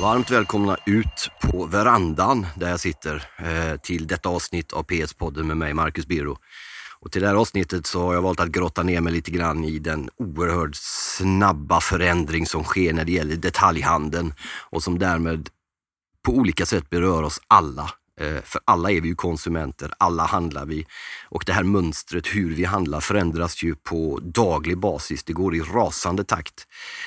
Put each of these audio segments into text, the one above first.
Varmt välkomna ut på verandan där jag sitter eh, till detta avsnitt av PS-podden med mig, Marcus Biro. Och till det här avsnittet så har jag valt att grotta ner mig lite grann i den oerhört snabba förändring som sker när det gäller detaljhandeln och som därmed på olika sätt berör oss alla. Eh, för alla är vi ju konsumenter, alla handlar vi. Och det här mönstret hur vi handlar förändras ju på daglig basis. Det går i rasande takt.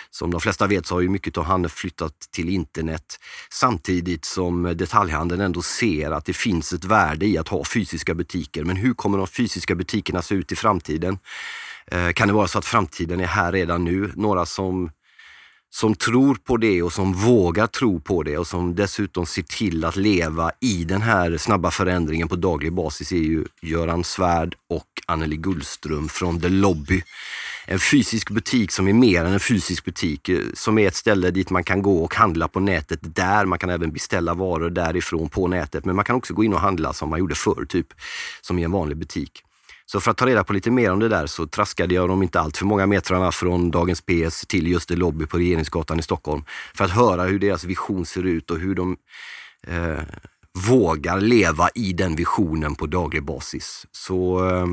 Som de flesta vet så har ju mycket av handeln flyttat till internet samtidigt som detaljhandeln ändå ser att det finns ett värde i att ha fysiska butiker. Men hur kommer de fysiska butikerna se ut i framtiden? Eh, kan det vara så att framtiden är här redan nu? Några som som tror på det och som vågar tro på det och som dessutom ser till att leva i den här snabba förändringen på daglig basis är ju Göran Svärd och Anneli Gullström från The Lobby. En fysisk butik som är mer än en fysisk butik, eh, som är ett ställe dit man kan gå och handla på nätet där. Man kan även beställa varor därifrån på nätet, men man kan också gå in och handla som man gjorde förr, typ som i en vanlig butik. Så för att ta reda på lite mer om det där så traskade jag de inte allt för många metrarna från Dagens PS till just det lobby på Regeringsgatan i Stockholm för att höra hur deras vision ser ut och hur de eh, vågar leva i den visionen på daglig basis. Så eh,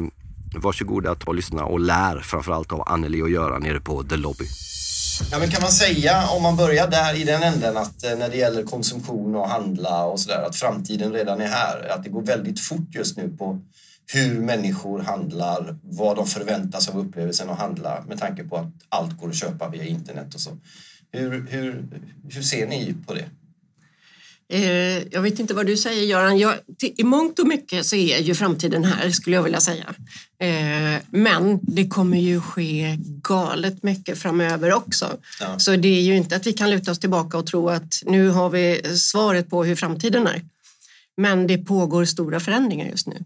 varsågoda att ta och lyssna och lär framförallt av Anneli och Göran nere på The Lobby. Ja, men kan man säga, om man börjar där i den änden, att eh, när det gäller konsumtion och handla och sådär, att framtiden redan är här. Att det går väldigt fort just nu på hur människor handlar, vad de förväntas av upplevelsen att handla med tanke på att allt går att köpa via internet och så. Hur, hur, hur ser ni på det? Eh, jag vet inte vad du säger Göran. Jag, I mångt och mycket så är ju framtiden här skulle jag vilja säga. Eh, men det kommer ju ske galet mycket framöver också. Ja. Så det är ju inte att vi kan luta oss tillbaka och tro att nu har vi svaret på hur framtiden är. Men det pågår stora förändringar just nu.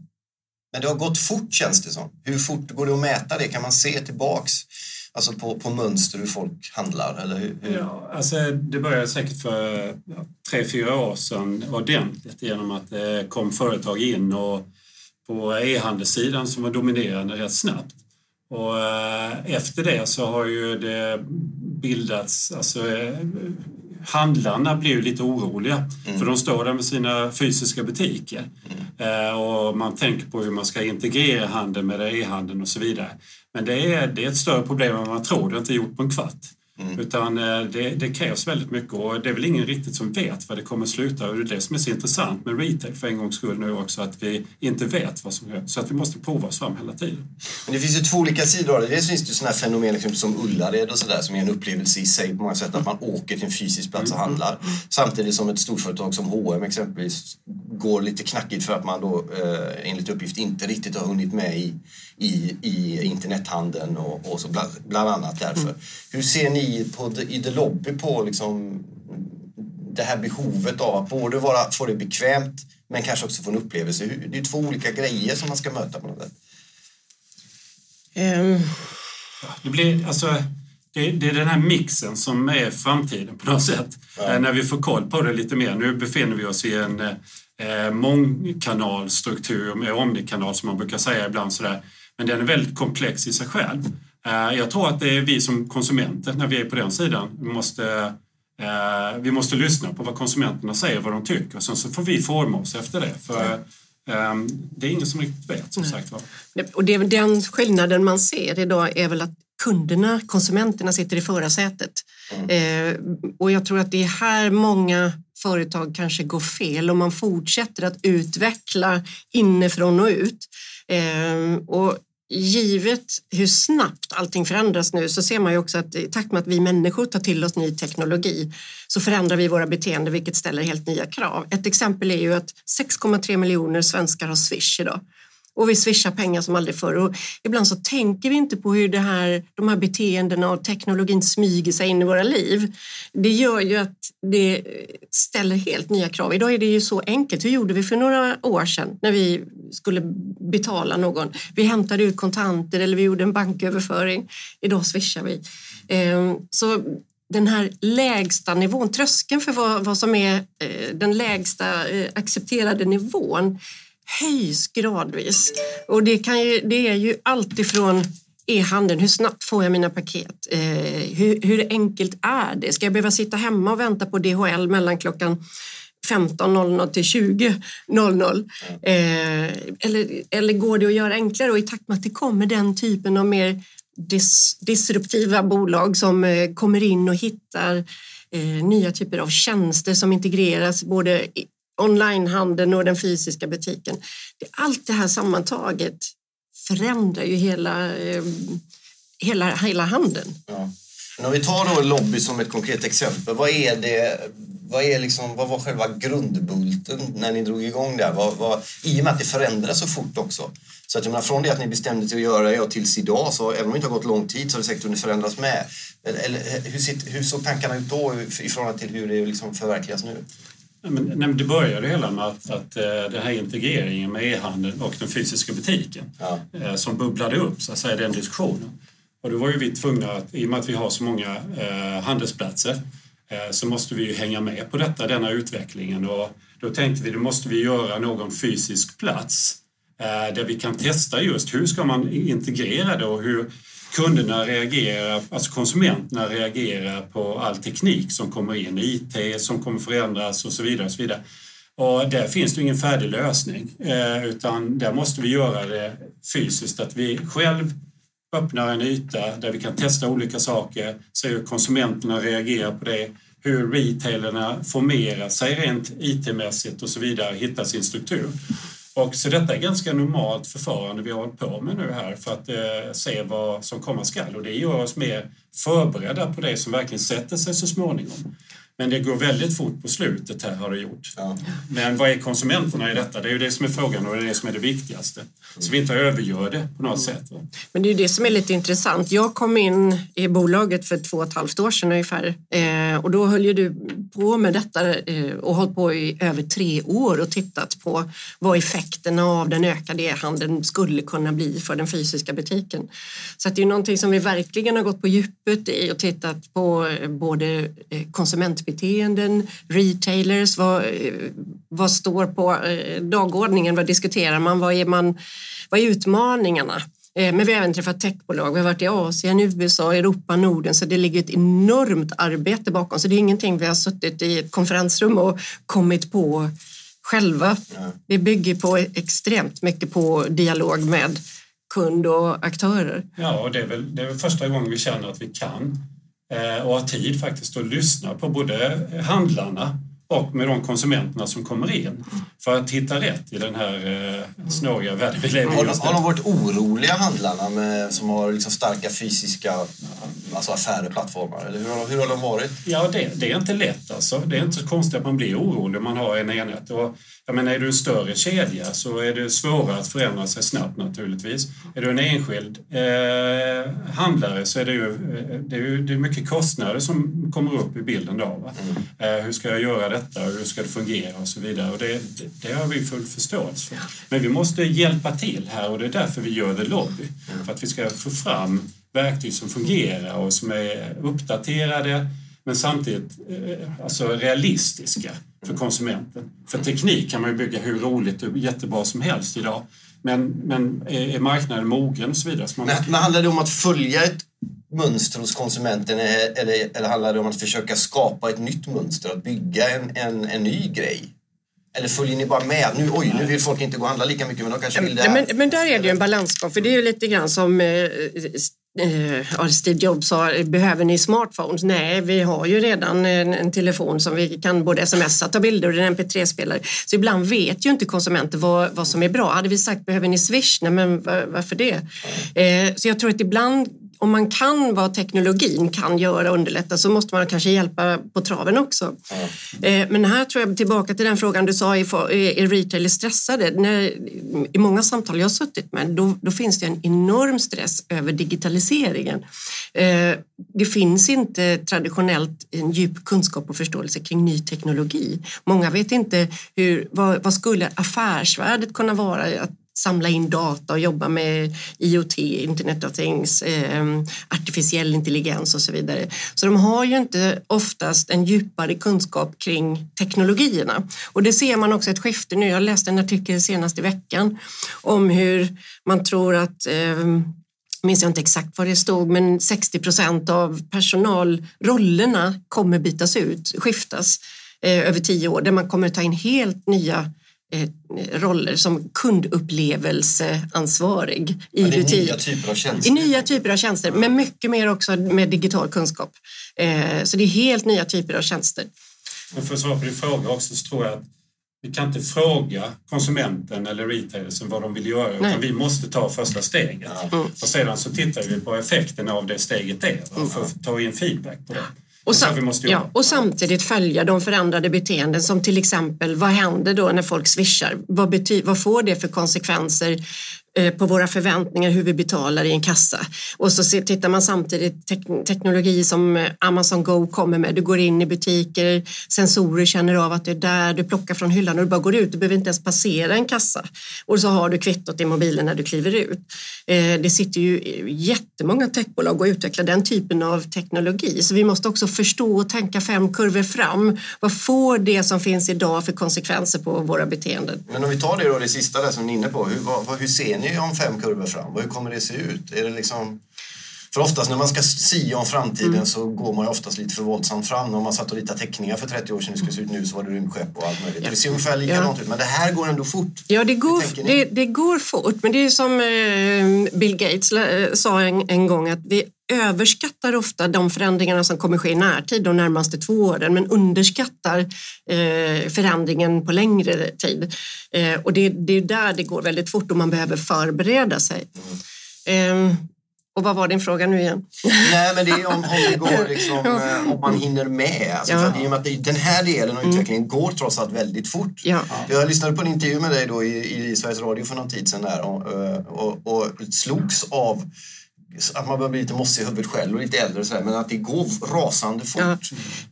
Men det har gått fort känns det som. Hur fort går det att mäta det? Kan man se tillbaks alltså på, på mönster hur folk handlar? Eller hur, hur? Ja, alltså det började säkert för tre, fyra år sedan ordentligt genom att det kom företag in och på e-handelssidan som var dominerande rätt snabbt. Och eh, efter det så har ju det bildats alltså, eh, handlarna blir ju lite oroliga mm. för de står där med sina fysiska butiker mm. eh, och man tänker på hur man ska integrera handeln med e-handeln och så vidare. Men det är, det är ett större problem än man tror, det är inte gjort på en kvart. Mm. Utan eh, det, det, krävs väldigt mycket och det är väl ingen riktigt som vet vad det kommer sluta. Och det är det som är så intressant med retail för en gångs skull nu också, att vi inte vet vad som sker. Så att vi måste prova oss fram hela tiden. Men det finns ju två olika sidor av det. Dels finns det sådana här fenomen liksom som Ullared och sådär som är en upplevelse i sig på många sätt. Att man åker till en fysisk plats och mm. handlar. Samtidigt som ett storföretag som H&M exempelvis går lite knackigt för att man då eh, enligt uppgift inte riktigt har hunnit med i, i, i internethandeln och, och så bland, bland annat därför. Mm. Hur ser ni på, i The Lobby på liksom det här behovet av att både vara, få det bekvämt men kanske också få en upplevelse? Det är två olika grejer som man ska möta på något sätt. Um. Det, blir, alltså, det, det, är den här mixen som är framtiden på något sätt. Ja. Eh, när vi får koll på det lite mer. Nu befinner vi oss i en eh, mångkanalstruktur med omnikanal som man brukar säga ibland. Sådär. Men den är väldigt komplex i sig själv. Eh, jag tror att det är vi som konsumenter, när vi är på den sidan, måste eh, vi måste lyssna på vad konsumenterna säger, vad de tycker. Sen så får vi forma oss efter det. För um, det är ingen som riktigt vet, som Nej. sagt var. Och det, den skillnaden man ser idag är väl att kunderna, konsumenterna, sitter i förarsätet. Mm. Eh, och jag tror att det är här många företag kanske går fel om man fortsätter att utveckla inifrån och ut. Eh, och givet hur snabbt allting förändras nu så ser man ju också att i takt med att vi människor tar till oss ny teknologi så förändrar vi våra beteenden vilket ställer helt nya krav. Ett exempel är ju att 6,3 miljoner svenskar har Swish idag och vi swishar pengar som aldrig förr. Och ibland så tänker vi inte på hur det här, de här beteendena och teknologin smyger sig in i våra liv. Det gör ju att det ställer helt nya krav. Idag är det ju så enkelt. Hur gjorde vi för några år sedan när vi skulle betala någon? Vi hämtade ut kontanter eller vi gjorde en banköverföring. Idag swishar vi. Ehm, så den här lägsta nivån, tröskeln för vad, vad som är eh, den lägsta eh, accepterade nivån höjs gradvis. Och det, kan ju, det är ju alltifrån e-handeln, hur snabbt får jag mina paket? Eh, hur, hur, enkelt är det? Ska jag behöva sitta hemma och vänta på DHL mellan klockan 15.00 till 20.00? Eh, eller, eller går det att göra enklare? Och i takt med att det kommer den typen av mer dis, disruptiva bolag som eh, kommer in och hittar eh, nya typer av tjänster som integreras både onlinehandeln och den fysiska butiken. Allt det här sammantaget förändrar ju hela, eh, hela, hela handeln. Ja. Men om vi tar då lobby som ett konkret exempel, vad är det vad, är liksom, vad var själva grundbulten när ni drog igång det? Vad, vad, I och med att det förändras så fort också. Så att jag menar, från det att ni bestämde er att göra det och tills idag, så även om det inte har gått lång tid så har det säkert hunnit förändras med. Eller, hur, sitt, hur såg tankarna ut då i förhållande till hur det liksom förverkligas nu? Men, nej, det började hela med att, att uh, den här integreringen med e-handeln och den fysiska butiken ja. uh, som bubblade upp, så att säga, den diskussionen. Och då var ju vi tvungna, att, i och med att vi har så många uh, handelsplatser, så måste vi ju hänga med på detta, denna utvecklingen. Och då tänkte vi, då måste vi göra någon fysisk plats där vi kan testa just hur ska man integrera det och hur kunderna reagerar, alltså konsumenterna reagerar på all teknik som kommer in, IT som kommer förändras och så vidare. Och så vidare. Och där finns det ingen färdig lösning eh, utan där måste vi göra det fysiskt, att vi själv öppnar en yta där vi kan testa olika saker, se hur konsumenterna reagerar på det, hur retailerna formerar sig rent IT-mässigt och så vidare, hitta sin struktur. Och så detta är ganska normalt förfarande vi har hållit på med nu här för att eh, se vad som komma skall och det gör oss mer förberedda på det som verkligen sätter sig så småningom. Men det går väldigt fort på slutet här har det gjort. Ja. Men vad är konsumenterna i detta? Det är ju det som är frågan och det är det som är det viktigaste. Så vi inte övergör det på något sätt. Men det är ju det som är lite intressant. Jag kom in i bolaget för två och ett halvt år sedan ungefär eh, och då höll ju du på med detta eh, och hållit på i över tre år och tittat på vad effekterna av den ökade e-handeln skulle kunna bli för den fysiska butiken. Så det är någonting som vi verkligen har gått på djupet i och tittat på eh, både eh, konsumentbeteenden, retailers, vad, vad står på dagordningen, vad diskuterar man, vad är man vad är utmaningarna? Eh, men vi har även träffat techbolag. Vi har varit i Asien, USA, Europa, Norden så det ligger ett enormt arbete bakom. Så det är ingenting vi har suttit i ett konferensrum och kommit på själva. Det bygger på extremt mycket på dialog med kund och aktörer. Ja, och det är väl, det är väl första gången vi känner att vi kan eh, och har tid faktiskt att lyssna på både handlarna och med de konsumenterna som kommer in för att hitta rätt i den här eh, snåriga världen vi lever i. Har, har de varit oroliga handlarna med, som har liksom starka fysiska alltså affärer, plattformar? Eller hur, har, hur har de varit? Ja, det, det, är inte lätt alltså. Det är inte så konstigt att man blir orolig om man har en enhet. Och, jag menar, är du en större kedja så är det svårare att förändra sig snabbt naturligtvis. Är du en enskild eh, handlare så är det ju, eh, det är ju det är mycket kostnader som kommer upp i bilden då. Mm. Eh, hur ska jag göra detta och hur ska det fungera och så vidare. Och det, det, det har vi full förståelse för. Men vi måste hjälpa till här och det är därför vi gör The Lobby. Mm. För att vi ska få fram verktyg som fungerar och som är uppdaterade men samtidigt eh, alltså realistiska för konsumenten. För teknik kan man ju bygga hur roligt och jättebra som helst idag. Men, men är marknaden mogen och så vidare? Så man men, men handlar det om att följa ett mönster hos konsumenten eller, eller handlar det om att försöka skapa ett nytt mönster, att bygga en, en, en ny grej? Eller följer ni bara med? Nu, oj, nu vill folk inte gå och handla lika mycket men de kanske vill det. Men, men där är det ju en balansgång för det är ju lite grann som eh, eh, Steve Jobs sa, behöver ni smartphones? Nej, vi har ju redan en, telefon som vi kan både smsa, ta bilder och en mp3-spelare. Så ibland vet ju inte konsumenter vad, vad som är bra. Hade vi sagt, behöver ni Swish? Nej, men var, varför det? Eh, så jag tror att ibland om man kan vad teknologin kan göra och underlätta så måste man kanske hjälpa på traven också. Mm. Men här tror jag, tillbaka till den frågan du sa, är retailers stressade? När, I många samtal jag har suttit med, då, då, finns det en enorm stress över digitaliseringen. Eh, det finns inte traditionellt en djup kunskap och förståelse kring ny teknologi. Många vet inte hur, vad, vad skulle affärsvärdet kunna vara att samla in data och jobba med IoT, Internet of Things, eh, artificiell intelligens och så vidare. Så de har ju inte oftast en djupare kunskap kring teknologierna. Och det ser man också ett skifte nu. Jag läste en artikel senast i veckan om hur man tror att eh, minns jag inte exakt vad det stod, men 60 procent av personalrollerna kommer bytas ut, skiftas eh, över tio år, där man kommer ta in helt nya roller som kundupplevelseansvarig i Ja, butik. nya typer av tjänster. I nya typer av tjänster, men mycket mer också med digital kunskap. Eh, Så det är helt nya typer av tjänster. Men för att svara på din fråga också så tror jag att vi kan inte fråga konsumenten eller retailern vad de vill göra Nej. utan vi måste ta första steget. Och sedan så tittar vi på effekten av det steget är va, för att ta in feedback på det. Och, sam- ja, och samtidigt följa de förändrade beteenden som till exempel vad händer då när folk swishar? Vad, vad får det för konsekvenser Eh, på våra förväntningar hur vi betalar i en kassa? Och så tittar man samtidigt tek- teknologi som eh, Amazon Go kommer med. Du går in i butiker, sensorer känner av att det är där, du plockar från hyllan och du bara går ut. Du behöver inte ens passera en kassa. Och så har du kvittot i mobilen när du kliver ut. Eh, det sitter ju jättemånga techbolag och utvecklar den typen av teknologi. Så vi måste också förstå och tänka fem kurvor fram. Vad får det som finns idag för konsekvenser på våra beteenden? Men om vi tar det då, det sista där som ni är inne på. Hur, vad- hur ser ni om fem kurvor fram? Hur kommer det se ut? Är det liksom... För oftast när man ska sia om framtiden Mm. så går man ju oftast lite för våldsamt fram. Om man satt och ritade teckningar för 30 år sedan hur skulle se ut nu så var det rymdskepp och allt möjligt. Ja. Det ser ungefär likadant ut men det här går ändå fort. Ja, det går, det, det går fort, men det är som eh, Bill Gates eh, sa en, en gång att vi överskattar ofta de förändringarna som kommer ske i närtid de närmaste två åren men underskattar eh, förändringen på längre tid. Eh, och det, det är där det går väldigt fort och man behöver förbereda sig. Eh, och vad var din fråga nu igen? Nej men det är om, om det går liksom, eh, om man hinner med. Alltså, Ja. i och med att den här delen av utvecklingen går trots allt väldigt fort. Ja. Jag lyssnade på en intervju med dig då i, i Sveriges Radio för någon tid sedan där och, och, och slogs av att man börjar bli lite mossig i huvudet själv och lite äldre och sådär, men att det går rasande fort. Ja.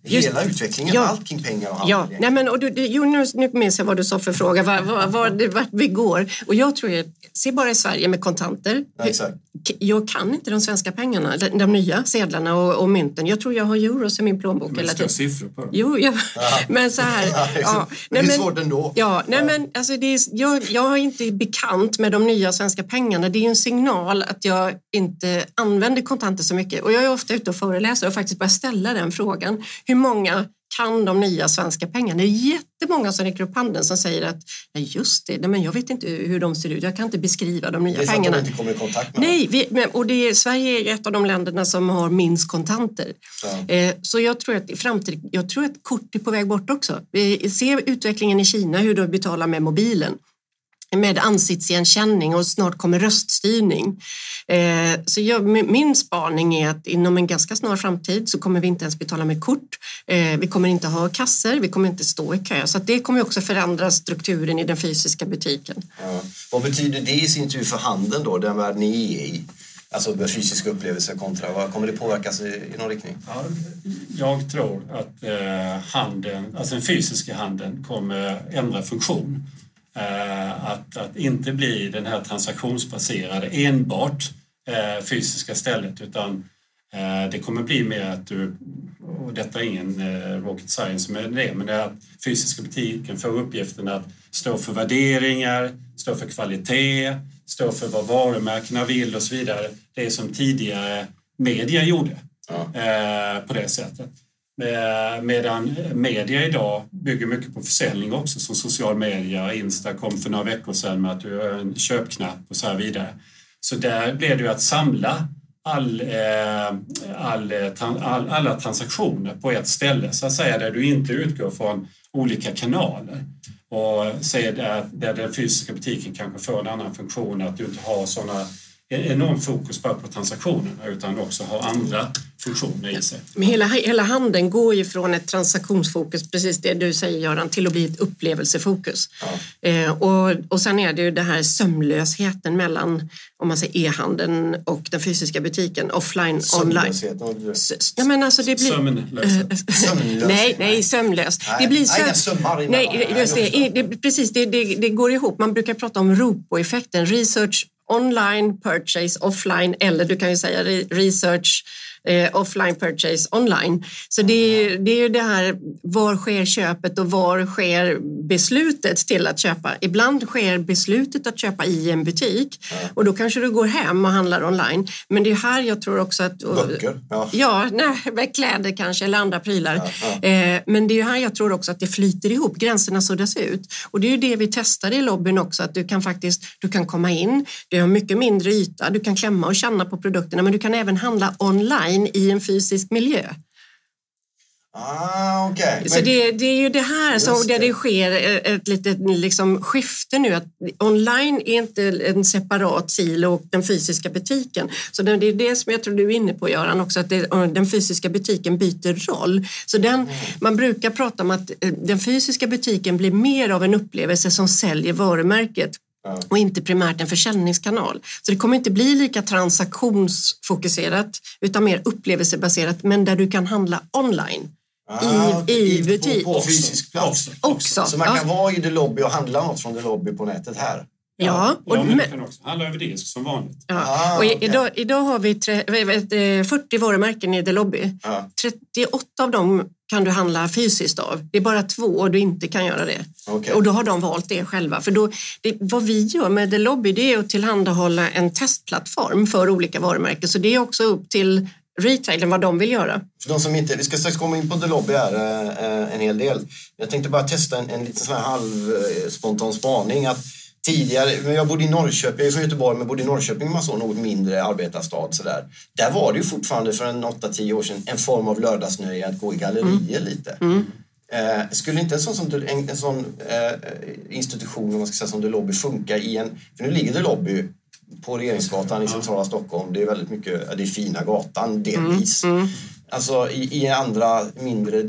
Just- Hela utvecklingen, Ja. allt kring pengar och Ja, handel. nej men, och du, det, jo, nu, nu minns jag vad du sa för fråga, var, var, var, det- vart vi går. Och jag tror, att, se bara i Sverige med kontanter. Ja, exakt. Jag kan inte de svenska pengarna, de, de nya sedlarna och, och mynten. Jag tror jag har euros i min plånbok Men hela tiden. siffror på det. Jo, ja. men så här. Ja, ja, men det är svårt ändå. Ja, nej, Ja. men alltså det är, jag, jag är inte bekant med de nya svenska pengarna. Det är ju en signal att jag inte använder kontanter så mycket. Och jag är ofta ute och föreläser och faktiskt börjar ställa den frågan. Hur många kan de nya svenska pengarna? Det är jättemånga som räcker upp handen som säger att nej just det, nej, men jag vet inte hur de ser ut. Jag kan inte beskriva de nya Det är att pengarna. de inte kommer i kontakt med Nej, vi, och det är, Sverige är ett av de länderna som har minst kontanter. Ja. Eh, så jag tror att i framtiden, jag tror att kort är på väg bort också. Vi ser utvecklingen i Kina, hur de betalar med mobilen med ansiktsigenkänning och snart kommer röststyrning. Eh, så jag, min spaning är att inom en ganska snar framtid så kommer vi inte ens betala med kort. Eh, vi kommer inte ha kasser, vi kommer inte stå i kö. Så att det kommer också förändra strukturen i den fysiska butiken. Ja. Vad betyder det i sin tur för handeln då, den värld ni är i? Alltså fysiska upplevelser kontra, vad kommer det påverkas i, i någon riktning? Ja, jag tror att eh, handeln, alltså den fysiska handeln kommer ändra funktion. Eh, att, att inte bli den här transaktionsbaserade enbart eh, fysiska stället utan eh, det kommer bli mer att du, och detta är ingen rocket science med det, men det är att fysiska butiken får uppgiften att stå för värderingar, stå för kvalitet, stå för vad varumärkena vill och så vidare. Det som tidigare media gjorde Ja. på det sättet. Eh, medan media idag bygger mycket på försäljning också som social media. Insta kom för några veckor sedan med att du har en köpknapp och så här vidare. Så där blir det ju att samla all, eh, all, eh, all, alla transaktioner på ett ställe så att säga där du inte utgår från olika kanaler. Och säger där, där den fysiska butiken kanske får en annan funktion att du inte har sådana e-, enorm fokus bara på transaktionerna utan också har andra funktioner i sig. Men hela, hela handeln går ju från ett transaktionsfokus, precis det du säger Göran, till att bli ett upplevelsefokus. Eh, och, och sen är det ju det här sömlösheten mellan om man säger e-handeln och den fysiska butiken, offline, online. Ja, men alltså det blir... Sömnlöshet. Sömnlös. Nej, nej, sömlöst. Nej, Det blir söm... Nej, Nej, just jag det. det, precis, det, det, det går ihop. Man brukar prata om ROPO-effekten, research online, purchase offline eller du kan ju säga re- research eh, offline purchase online. Så det är, det är ju det här, var sker köpet och var sker beslutet till att köpa? Ibland sker beslutet att köpa i en butik och då kanske du går hem och handlar online. Men det är här jag tror också att... Böcker? Ja. Ja, nej, kläder kanske eller andra prylar. Ja, Eh, men det är ju här jag tror också att det flyter ihop, gränserna suddas ut. Och det är ju det vi testar i lobbyn också, att du kan faktiskt du kan komma in, du har mycket mindre yta, du kan klämma och känna på produkterna men du kan även handla online i en fysisk miljö. Ah, okej. Så det, det är ju det här som där det. sker ett litet liksom, skifte nu. Att online är inte en separat silo och den fysiska butiken. Så det det är det som jag tror du är inne på Göran också, att det, den fysiska butiken byter roll. Så den, Mm. man brukar prata om att eh, den fysiska butiken blir mer av en upplevelse som säljer varumärket. Och inte primärt en försäljningskanal. Så det kommer inte bli lika transaktionsfokuserat utan mer upplevelsebaserat men där du kan handla online. Ah, i- i butik. På, på fysisk plats. Också. Så man kan ja. vara i The Lobby och handla något från The Lobby på nätet här? Ja, och, ja, men du kan också handla över disk som vanligt. ja. Ah, och i- okej. idag, idag har vi tre, vad vet, eh, 40 varumärken i The Lobby. Ja. 38 av dem kan du handla fysiskt av. Det är bara två du inte kan göra det. Okej. Och då har de valt det själva. För då, det, vad vi gör med The Lobby det är att tillhandahålla en testplattform för olika varumärken. Så det är också upp till retailen vad de vill göra. För de som inte, vi ska strax komma in på The Lobby här eh, eh, en hel del. Jag tänkte bara testa en, en liten sån här halvspontan spaning. Att tidigare, men jag bodde i Norrköping, jag är från Göteborg, men bodde i Norrköping, man så något mindre arbetarstad sådär. Där var det ju fortfarande för en 8-10 år sedan en form av lördagsnöje att gå i gallerier lite. Eh, skulle inte en sån, som, en, en sån eh, institution om man ska säga, som The Lobby funka i en... För nu ligger The Lobby på Regeringsgatan i centrala Stockholm. Det är väldigt mycket, det är fina gatan delvis. Alltså i, i andra mindre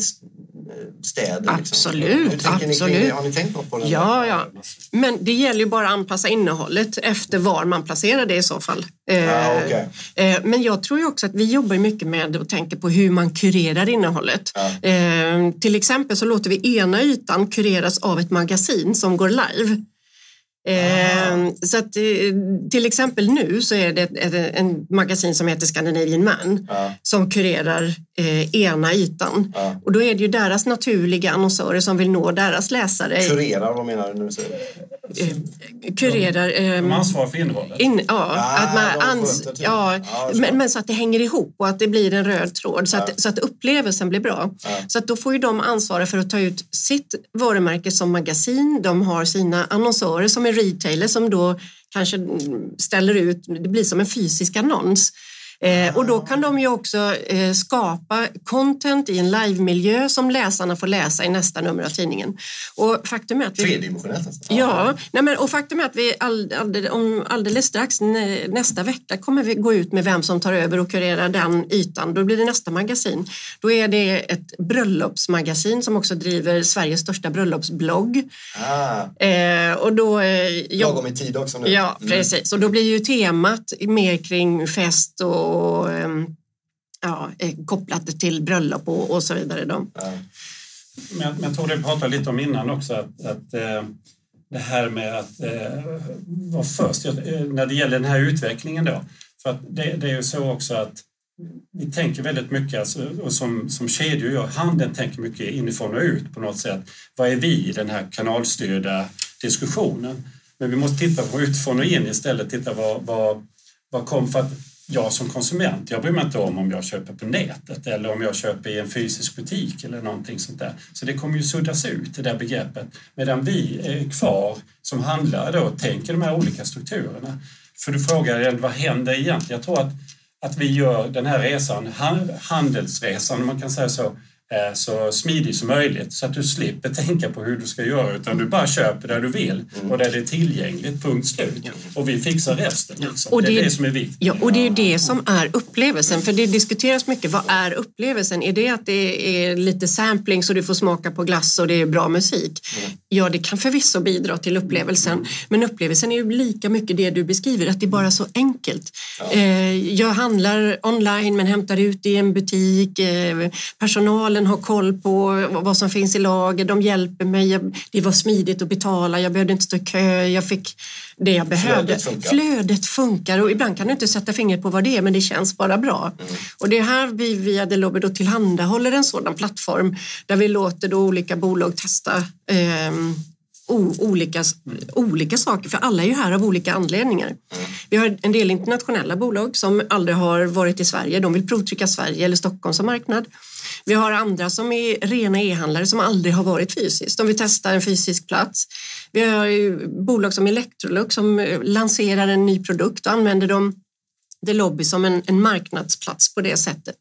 städer. Liksom. Absolut, Ni, absolut. det? har ni tänkt något på det? Ja, ja. Men det gäller ju bara att anpassa innehållet efter var man placerar det i så fall. Eh, Ja, okej. eh, Men jag tror ju också att vi jobbar mycket med och tänker på hur man kurerar innehållet. Ja. Eh, Till exempel så låter vi ena ytan kureras av ett magasin som går live. Eh, så att, eh, till exempel nu så är det ett, ett, en magasin som heter Scandinavian Man Ja. som kurerar eh, ena ytan. Ja. Och då är det ju deras naturliga annonsörer som vill nå deras läsare. Kurerar, vad menar du det? eh, kurerar. De Eh, ansvarar för innehållet. in, ja, Ah, att man ans, ja, Ja, så. men, men så att det hänger ihop och att det blir en röd tråd så, Ja. att, så att upplevelsen blir bra. Ja. Så att då får ju de ansvara för att ta ut sitt varumärke som magasin. De har sina annonsörer som är retailer som då kanske ställer ut, det blir som en fysisk annons. Eh, och då kan de ju också eh, skapa content i en livemiljö som läsarna får läsa i nästa nummer av tidningen. Och faktum är att vi, Tredimensionellt. Ja, nej men, och faktum är att vi all, all, om alldeles strax nä, nästa vecka kommer vi gå ut med vem som tar över och kurerar den ytan. Då blir det nästa magasin. Då är det ett bröllopsmagasin som också driver Sveriges största bröllopsblogg. Ah, Eh, och då, eh, jobb- lagom i tid också nu. Ja, precis. Och då blir ju temat mer kring fest och och ehm, ja, eh, kopplat till bröllop och, och så vidare. Då. Ja. Men, men jag tror det pratade lite om innan också att, att eh, det här med att eh, vara först eh, när det gäller den här utvecklingen då. För att det, det är ju så också att vi tänker väldigt mycket, alltså, och som, som kedjor gör, handeln tänker mycket inifrån och ut på något sätt. Vad är vi i den här kanalstyrda diskussionen? Men vi måste titta på utifrån och in istället, titta vad, vad, vad kom för att jag som konsument, jag bryr mig inte om om jag köper på nätet eller om jag köper i en fysisk butik eller någonting sånt där. Så det kommer ju suddas ut, det där begreppet. Medan vi är kvar som handlare då tänker de här olika strukturerna. För du frågar vad händer egentligen? Jag tror att, att vi gör den här resan, handelsresan om man kan säga så, så smidig som möjligt så att du slipper tänka på hur du ska göra utan du bara köper där du vill och där det är tillgängligt, punkt slut. Och vi fixar resten. Liksom. Och det, det- är det som är viktigt. Ja, och det är ju det som är upplevelsen. För det diskuteras mycket. Vad är upplevelsen? Är det att det är lite sampling så du får smaka på glass och det är bra musik? Ja, det kan förvisso bidra till upplevelsen. Men upplevelsen är ju lika mycket det du beskriver, att det är bara så enkelt. Eh, jag handlar online men hämtar ut i en butik. Eh, personalen handeln har koll på vad som finns i lager, de hjälper mig, det var smidigt att betala, jag behövde inte stå i kö, jag fick det jag behövde. Flödet funkar. Flödet funkar och ibland kan du inte sätta fingret på vad det är men det känns bara bra. Mm. Och det är här vi via Delobe då tillhandahåller en sådan plattform där vi låter då olika bolag testa ehm, o- olika, olika saker, för alla är ju här av olika anledningar. Vi har en del internationella bolag som aldrig har varit i Sverige. De vill provtrycka Sverige eller Stockholm som marknad. Vi har andra som är rena e-handlare som aldrig har varit fysiskt. De vill testa en fysisk plats. Vi har bolag som Electrolux som eh, lanserar en ny produkt och använder dem det lobby som en, en marknadsplats på det sättet.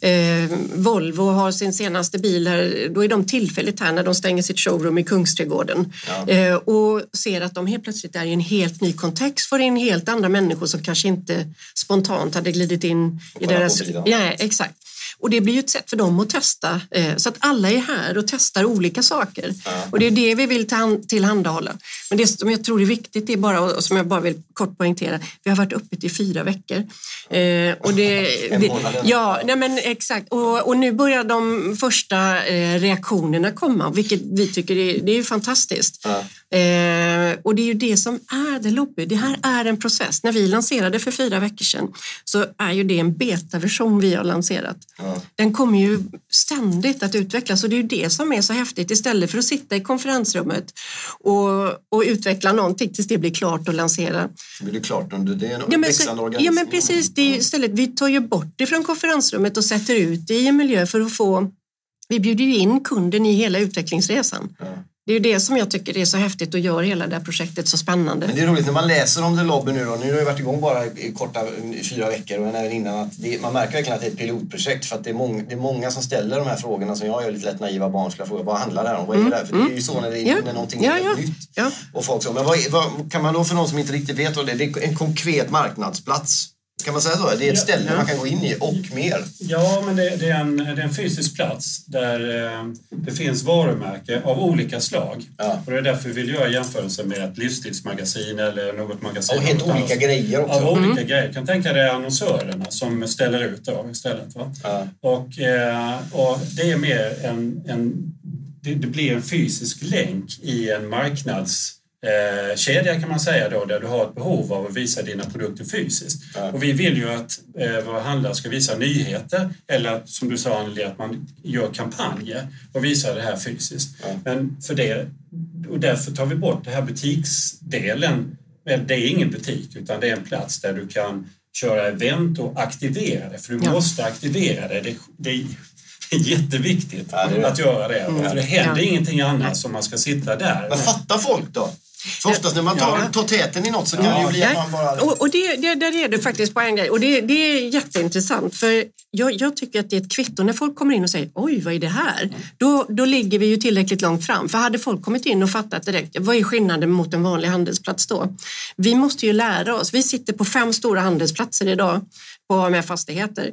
Eh, Volvo har sin senaste bil här, då är de tillfälligt här när de stänger sitt showroom i Kungsträdgården Ja. eh, och ser att de helt plötsligt är i en helt ny kontext, får in helt andra människor som kanske inte spontant hade glidit in i deras... Ja, exakt. Och det blir ju ett sätt för dem att testa, eh, så att alla är här och testar olika saker. Och det är det vi vill tillhan- tillhandahålla. Men det som jag tror är viktigt är bara, och som jag bara vill kort poängtera, vi har varit uppe i fyra veckor. Eh, och det, det, ja, nej men exakt. Och, och nu börjar de första eh, reaktionerna komma, vilket vi tycker är, det är fantastiskt. Eh, och det är ju det som är det lobby. Det här är en process. När vi lanserade för fyra veckor sedan så är ju det en betaversion vi har lanserat. Ja. Den kommer ju ständigt att utvecklas och det är ju det som är så häftigt. Istället för att sitta i konferensrummet och, och utveckla någonting tills det blir klart och lansera. Så blir det klart under det är en Ja men, växande organism. ja men precis, det istället, vi tar ju bort det från konferensrummet och sätter ut det i en miljö för att få vi bjuder ju in kunden i hela utvecklingsresan. Ja. Det är ju det som jag tycker är så häftigt och gör hela det här projektet så spännande. Men det är roligt när man läser om The Lobby nu då. Nu har det varit igång bara i korta i fyra veckor och även innan att det, man märker verkligen att det är ett pilotprojekt för att det är, många, det är många som ställer de här frågorna som jag gör lite lätt naiva barn skulle fråga. Vad handlar det här om? Vad är det här? För det är ju så när, det är, Mm. Ja. när någonting Ja, är ja. nytt. Ja. Och folk så, men vad, är- vad kan man då för någon som inte riktigt vet vad det är, det är en konkret marknadsplats. Kan man säga så? Det är ett Ja. ställe man kan gå in i och mer. Ja, men det, det, är en, det är en fysisk plats där eh, det finns varumärke av olika slag. Ja. Och det är därför vi vill göra jämförelse med ett livsstilsmagasin eller något magasin. Och helt olika annat. grejer också. Av olika grejer. kan tänka dig annonsörerna som ställer ut då istället. Va? Ja. Och, eh, och det är mer en, en det, det blir en fysisk länk i en marknads eh, kedja kan man säga då, där du har ett behov av att visa dina produkter fysiskt. Ja. Och vi vill ju att eh, våra handlare ska visa nyheter eller att, som du sa Anneli, att man gör kampanjer och visar det här fysiskt. Ja. Men för det, och därför tar vi bort den här butiksdelen. Det är ingen butik utan det är en plats där du kan köra event och aktivera det. För du Ja. måste aktivera det. Det, det är jätteviktigt Ja, det är det. att göra det. För det händer Ja. ingenting annars om man ska sitta där. Men fattar folk då? För oftast när man tar, Ja. tar täten i något så kan det ju bli att man bara... Och, och det, det, där är du faktiskt på en grej och det, det är jätteintressant för jag, jag tycker att det är ett kvitto när folk kommer in och säger oj vad är det här? Då, då ligger vi ju tillräckligt långt fram för hade folk kommit in och fattat direkt vad är skillnaden mot en vanlig handelsplats då? Vi måste ju lära oss. Vi sitter på fem stora handelsplatser idag på AMF Fastigheter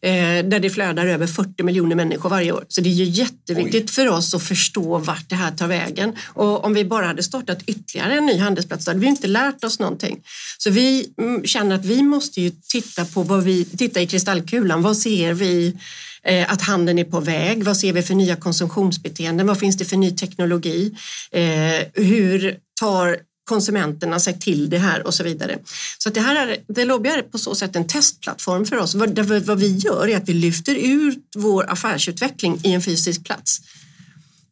eh, där det flödar över 40 miljoner människor varje år. Så det är ju jätteviktigt för oss att förstå vart det här tar vägen. Och om vi bara hade startat ytterligare en ny handelsplats då hade vi inte lärt oss någonting. Så vi mm, känner att vi måste ju titta på vad vi, titta i kristallkulan. Vad ser vi eh, att handeln är på väg? Vad ser vi för nya konsumtionsbeteenden? Vad finns det för ny teknologi? Eh, hur tar konsumenterna sig till det här och så vidare. Så att det här är, det Lobby är på så sätt en testplattform för oss. Vad, vad vi gör är att vi lyfter ut vår affärsutveckling i en fysisk plats.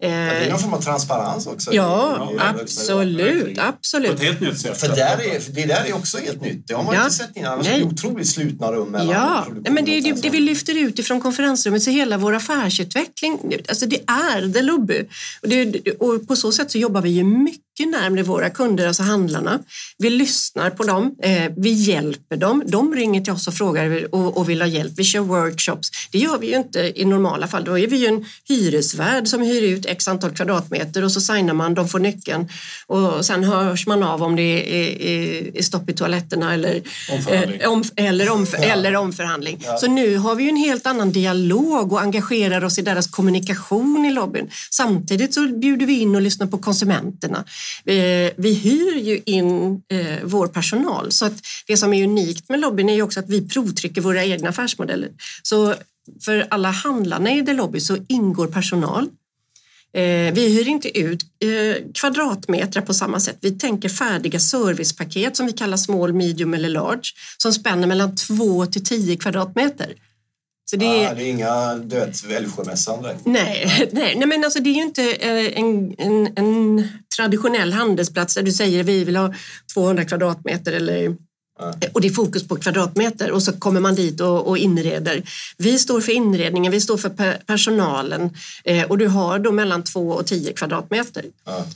Det är Eh, någon form av transparens också. ja, Det är- det är- absolut, På ett absolut. helt nytt sätt. För där är, det där är också helt nytt. Det har man Ja. inte sett innan. Annars Nej. är det otroligt slutna rum mellan Ja, nej, men det, det, det vi lyfter ut ifrån konferensrummet så hela vår affärsutveckling, alltså det är The Lobby. Och, det, och på så sätt så jobbar vi ju mycket närmare våra kunder, alltså handlarna. Vi lyssnar på dem, eh, vi hjälper dem. De ringer till oss och frågar och, vill ha hjälp. Vi kör workshops. Det gör vi ju inte i normala fall. Då är vi ju en hyresvärd som hyr ut x antal kvadratmeter och så signar man, de får nyckeln och sen hörs man av om det är, stopp i toaletterna eller Omförhandling. eh, om, eller, om, eller omförhandling. Så nu har vi ju en helt annan dialog och engagerar oss i deras kommunikation i lobbyn. Samtidigt så bjuder vi in och lyssnar på konsumenterna. Eh, vi, hyr ju in eh, vår personal så att det som är unikt med lobbyn är ju också att vi provtrycker våra egna affärsmodeller. Så för alla handlarna i The Lobby så ingår personal. Eh, vi hyr inte ut kvadratmeter på samma sätt. Vi tänker färdiga servicepaket som vi kallar small, medium eller large som spänner mellan 2 till 10 kvadratmeter. Så det, är, ah, det är inga döds Älvsjömässan nej, nej, nej, men alltså det är ju inte eh, en, en, en traditionell handelsplats där du säger vi vill ha 200 kvadratmeter eller och det är fokus på kvadratmeter och så kommer man dit och, och inreder. Vi står för inredningen, vi står för personalen eh, och du har då mellan två och tio kvadratmeter. Ja.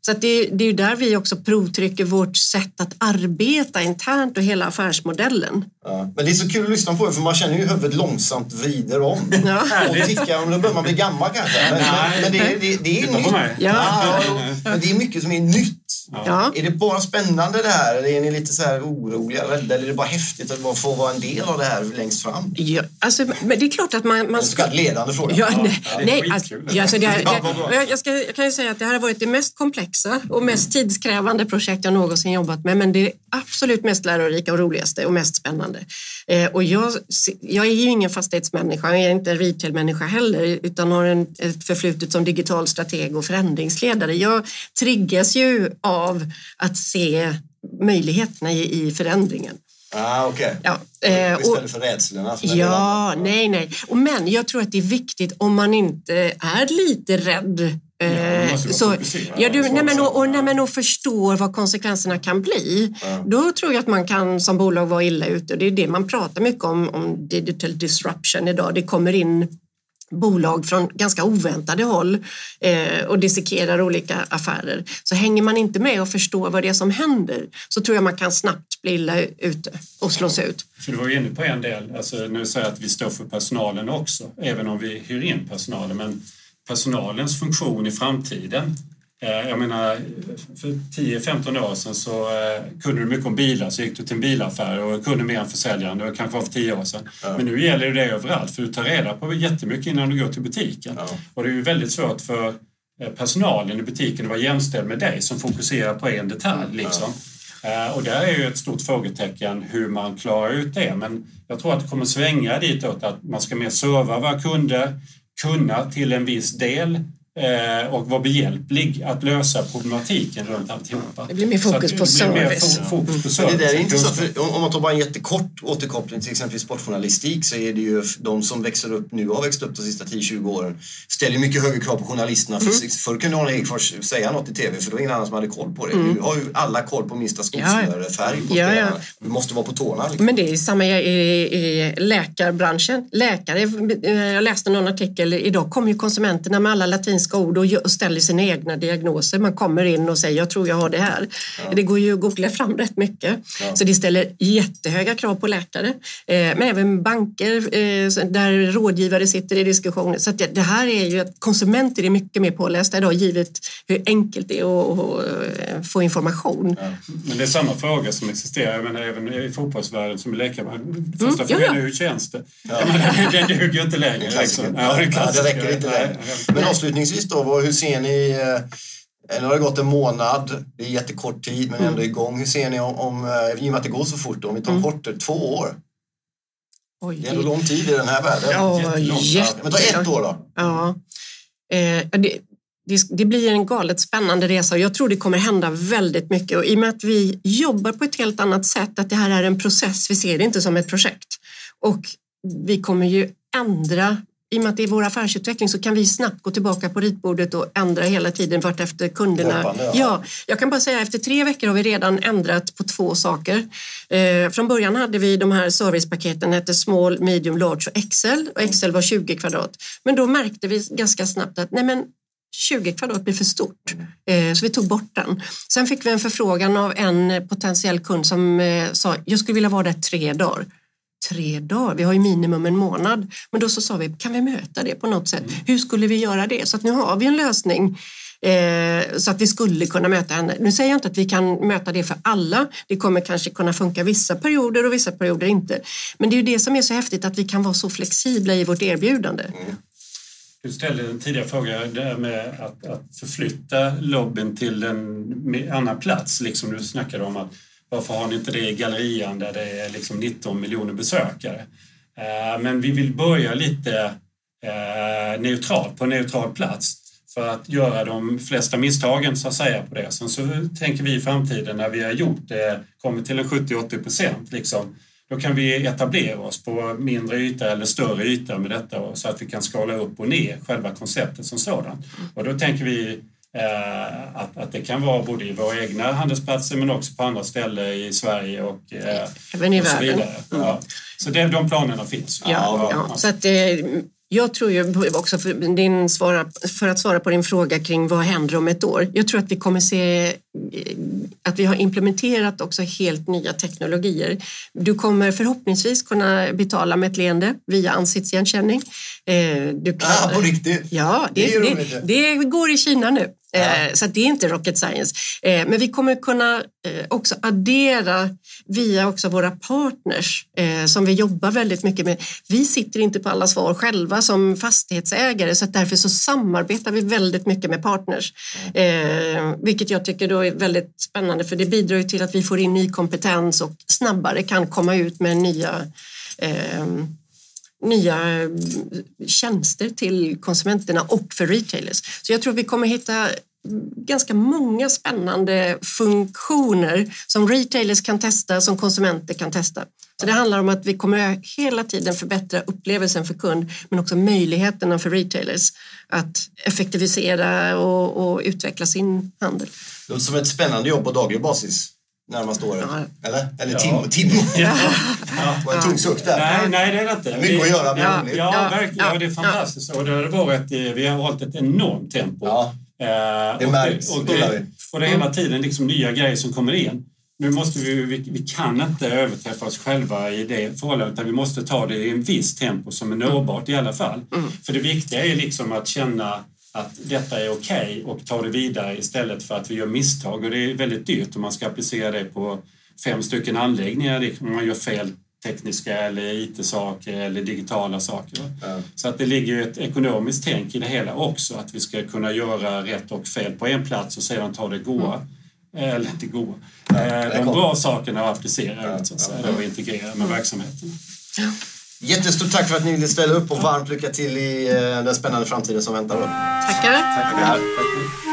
Så det, det, är ju där vi också provtrycker vårt sätt att arbeta internt och hela affärsmodellen. Ja. Men det är så kul att lyssna på det för man känner ju huvudet långsamt vrider om. Ja. Och tickar, då börjar man bli gammal kanske. Men, men, men det, det, det, är nytt. Ja. men det är mycket som är nytt. Ja. Är det bara spännande det här eller är ni lite så här oroliga, eller är det bara häftigt att få vara en del av det här längst fram? Ja, alltså, men det är klart att man... man ska... En ledande fråga. Ja, nej, nej alltså, alltså det, här, det, jag, ska, jag kan ju säga att det här har varit det mest komplexa och mest tidskrävande projekt jag någonsin jobbat med men det är absolut mest lärorika och roligaste och mest spännande. Eh, och jag, jag är ju ingen fastighetsmänniska, jag är inte en retailmänniska heller utan har en, ett förflutet som digital strateg och förändringsledare. Jag triggas ju av att se möjligheterna i, i förändringen. Ah, okay. ja, eh, Istället för rädslorna? Ja, nej, nej. Och men jag tror att det är viktigt om man inte är lite rädd Ja, så, ja, du, nej, men, och, och, nej, men, och förstår vad konsekvenserna kan bli. Ja. Då tror jag att man kan som bolag vara illa ute. Det är det man pratar mycket om, om digital disruption idag. Det kommer in bolag från ganska oväntade håll eh, och dissekerar olika affärer. Så hänger man inte med och förstår vad det är som händer så tror jag man kan snabbt bli illa ute och slås ut. För du var inne på en del, alltså, nu säger jag att vi står för personalen också, även om vi hyr in personalen. Men personalens funktion i framtiden. Eh, jag menar, för 10-15 år sedan så eh, kunde du mycket om bilar, så gick du till en bilaffär och kunde mer än försäljaren. Det kanske var för 10 år sedan. Ja. Men nu gäller det överallt, för du tar reda på jättemycket innan du går till butiken. Ja. Och det är ju väldigt svårt för eh, personalen i butiken att vara jämställd med dig som fokuserar på en detalj. Liksom. Ja. Och där är ju ett stort frågetecken hur man klarar ut det. Men jag tror att det kommer svänga ditåt att man ska mer serva våra kunder, kunna till en viss del och vara behjälplig att lösa problematiken runt alltihopa. Det blir mer fokus på service. fokus på service. Det där är intressant, för om man tar bara en jättekort återkoppling till exempel sportjournalistik så är det ju de som växer upp nu har växt upp de sista 10-20 åren ställer mycket högre krav på journalisterna. Mm. För, förr kunde Arne Ekfors säga något i TV för det var ingen annan som hade koll på det. Mm. Nu har ju alla koll på minsta skosnörefärg på ja, ja. Du måste vara på tårna. Liksom. Men det är samma i, i läkarbranschen. Läkare, jag läste någon artikel, idag kommer ju konsumenterna med alla latinska medicinska ord och ställer sina egna diagnoser. Man kommer in och säger jag tror jag har det här. Ja. Det går ju att googla fram rätt mycket. Ja. Så det ställer jättehöga krav på läkare. Eh, men även banker eh, där rådgivare sitter i diskussioner. Så det här är ju att konsumenter är mycket mer pålästa idag givet hur enkelt det är att eh, få information. Ja. Men det är samma fråga som existerar jag menar, även i fotbollsvärlden som läkare. Första mm, frågan är hur känns det? Ja. den duger inte längre. Liksom. Ja, det, det räcker inte längre. Men avslutningsvis precis då, hur ser ni eh, nu har det gått en månad, det är jättekort tid men ändå igång. Hur ser ni om, om eh, i och med att det går så fort, om vi tar mm. kort, två år? Oj. Det är ändå lång tid i den här världen. Ja. Men ta ett år då. Ja. Eh, det, det, det, blir en galet spännande resa och jag tror det kommer hända väldigt mycket. Och I och med att vi jobbar på ett helt annat sätt, att det här är en process, vi ser det inte som ett projekt. Och vi kommer ju ändra i och med att det är vår affärsutveckling så kan vi snabbt gå tillbaka på ritbordet och ändra hela tiden vart efter kunderna. Löpande, ja. ja. jag kan bara säga efter tre veckor har vi redan ändrat på två saker. Eh, från början hade vi de här servicepaketen, hette small, medium, large och Excel och Excel var 20 kvadrat. Men då märkte vi ganska snabbt att nej men 20 kvadrat blir för stort, eh, så vi tog bort den. Sen fick vi en förfrågan av en potentiell kund som eh, sa jag skulle vilja vara där tre dagar tre dagar. Vi har ju minimum en månad. Men då så sa vi, kan vi möta det på något sätt? Mm. Hur skulle vi göra det? Så att nu har vi en lösning eh, så att vi skulle kunna möta henne. Nu säger jag inte att vi kan möta det för alla. Det kommer kanske kunna funka vissa perioder och vissa perioder inte. Men det är ju det som är så häftigt att vi kan vara så flexibla i vårt erbjudande. Mm. Du ställde en tidigare fråga där med att, att förflytta lobbyn till en annan plats. Liksom du snackade om att varför har ni inte det i Gallerian där det är liksom 19 miljoner besökare? Eh, men vi vill börja lite eh, neutralt, på en neutral plats för att göra de flesta misstagen så att säga på det. Sen så tänker vi i framtiden när vi har gjort det, kommit till en 70-80 procent liksom, då kan vi etablera oss på mindre yta eller större yta med detta så att vi kan skala upp och ner själva konceptet som sådant. Och då tänker vi att, att det kan vara både i våra egna handelsplatser men också på andra ställen i Sverige och, eh, Även i och så världen. vidare. Ja. Så det, de planerna finns. Ja, ja. Så att, eh, jag tror ju också, för, din svara, för att svara på din fråga kring vad händer om ett år. Jag tror att vi kommer se eh, att vi har implementerat också helt nya teknologier. Du kommer förhoppningsvis kunna betala med ett leende via ansiktsigenkänning. Eh, Du kan, Ah, på riktigt? Ja, det, Det det, det, går i Kina nu. Ja. Eh, så att det är inte rocket science. Eh, men vi kommer kunna eh, också addera via också våra partners som vi jobbar väldigt mycket med. Vi sitter inte på alla svar själva som fastighetsägare så att därför så samarbetar vi väldigt mycket med partners. Vilket jag tycker då är väldigt spännande för det bidrar ju till att vi får in ny kompetens och snabbare kan komma ut med nya eh, nya eh, tjänster till konsumenterna och för retailers. Så jag tror vi kommer hitta ganska många spännande funktioner som retailers kan testa, som konsumenter kan testa. Så det handlar om att vi kommer hela tiden förbättra upplevelsen för kund men också möjligheterna för retailers att effektivisera och, och utveckla sin handel. Det låter som ett spännande jobb på daglig basis närmaste året. Ja. Eller? Eller Ja. tim Tim. Ja. var en tung suck där. Nej, nej, det är det inte. Mycket att göra, men ja, roligt. ja, Ja, verkligen. ja, Ja, det är fantastiskt. Och det har varit, eh, vi har hållit ett enormt tempo. Ja. Eh, Det och märks, och det gillar vi. och det är hela tiden liksom nya grejer som kommer in. Nu måste vi, vi, vi kan inte överträffa oss själva i det förhållandet utan vi måste ta det i en viss tempo som är nåbart i alla fall. För det viktiga är liksom att känna att detta är okej och ta det vidare istället för att vi gör misstag och det är väldigt dyrt om man ska applicera det på fem stycken anläggningar om man gör fel tekniska eller IT-saker eller digitala saker. Ja. Så att det ligger ett ekonomiskt tänk i det hela också, att vi ska kunna göra rätt och fel på en plats och sedan ta det goa, eller inte goa, eh, de bra sakerna och applicera Ja, ut så att säga, ja. och integrera med verksamheten. Jättestort tack för att ni ville ställa upp och varmt lycka till i eh, den spännande framtiden som väntar. Då. Tackar! Tackar.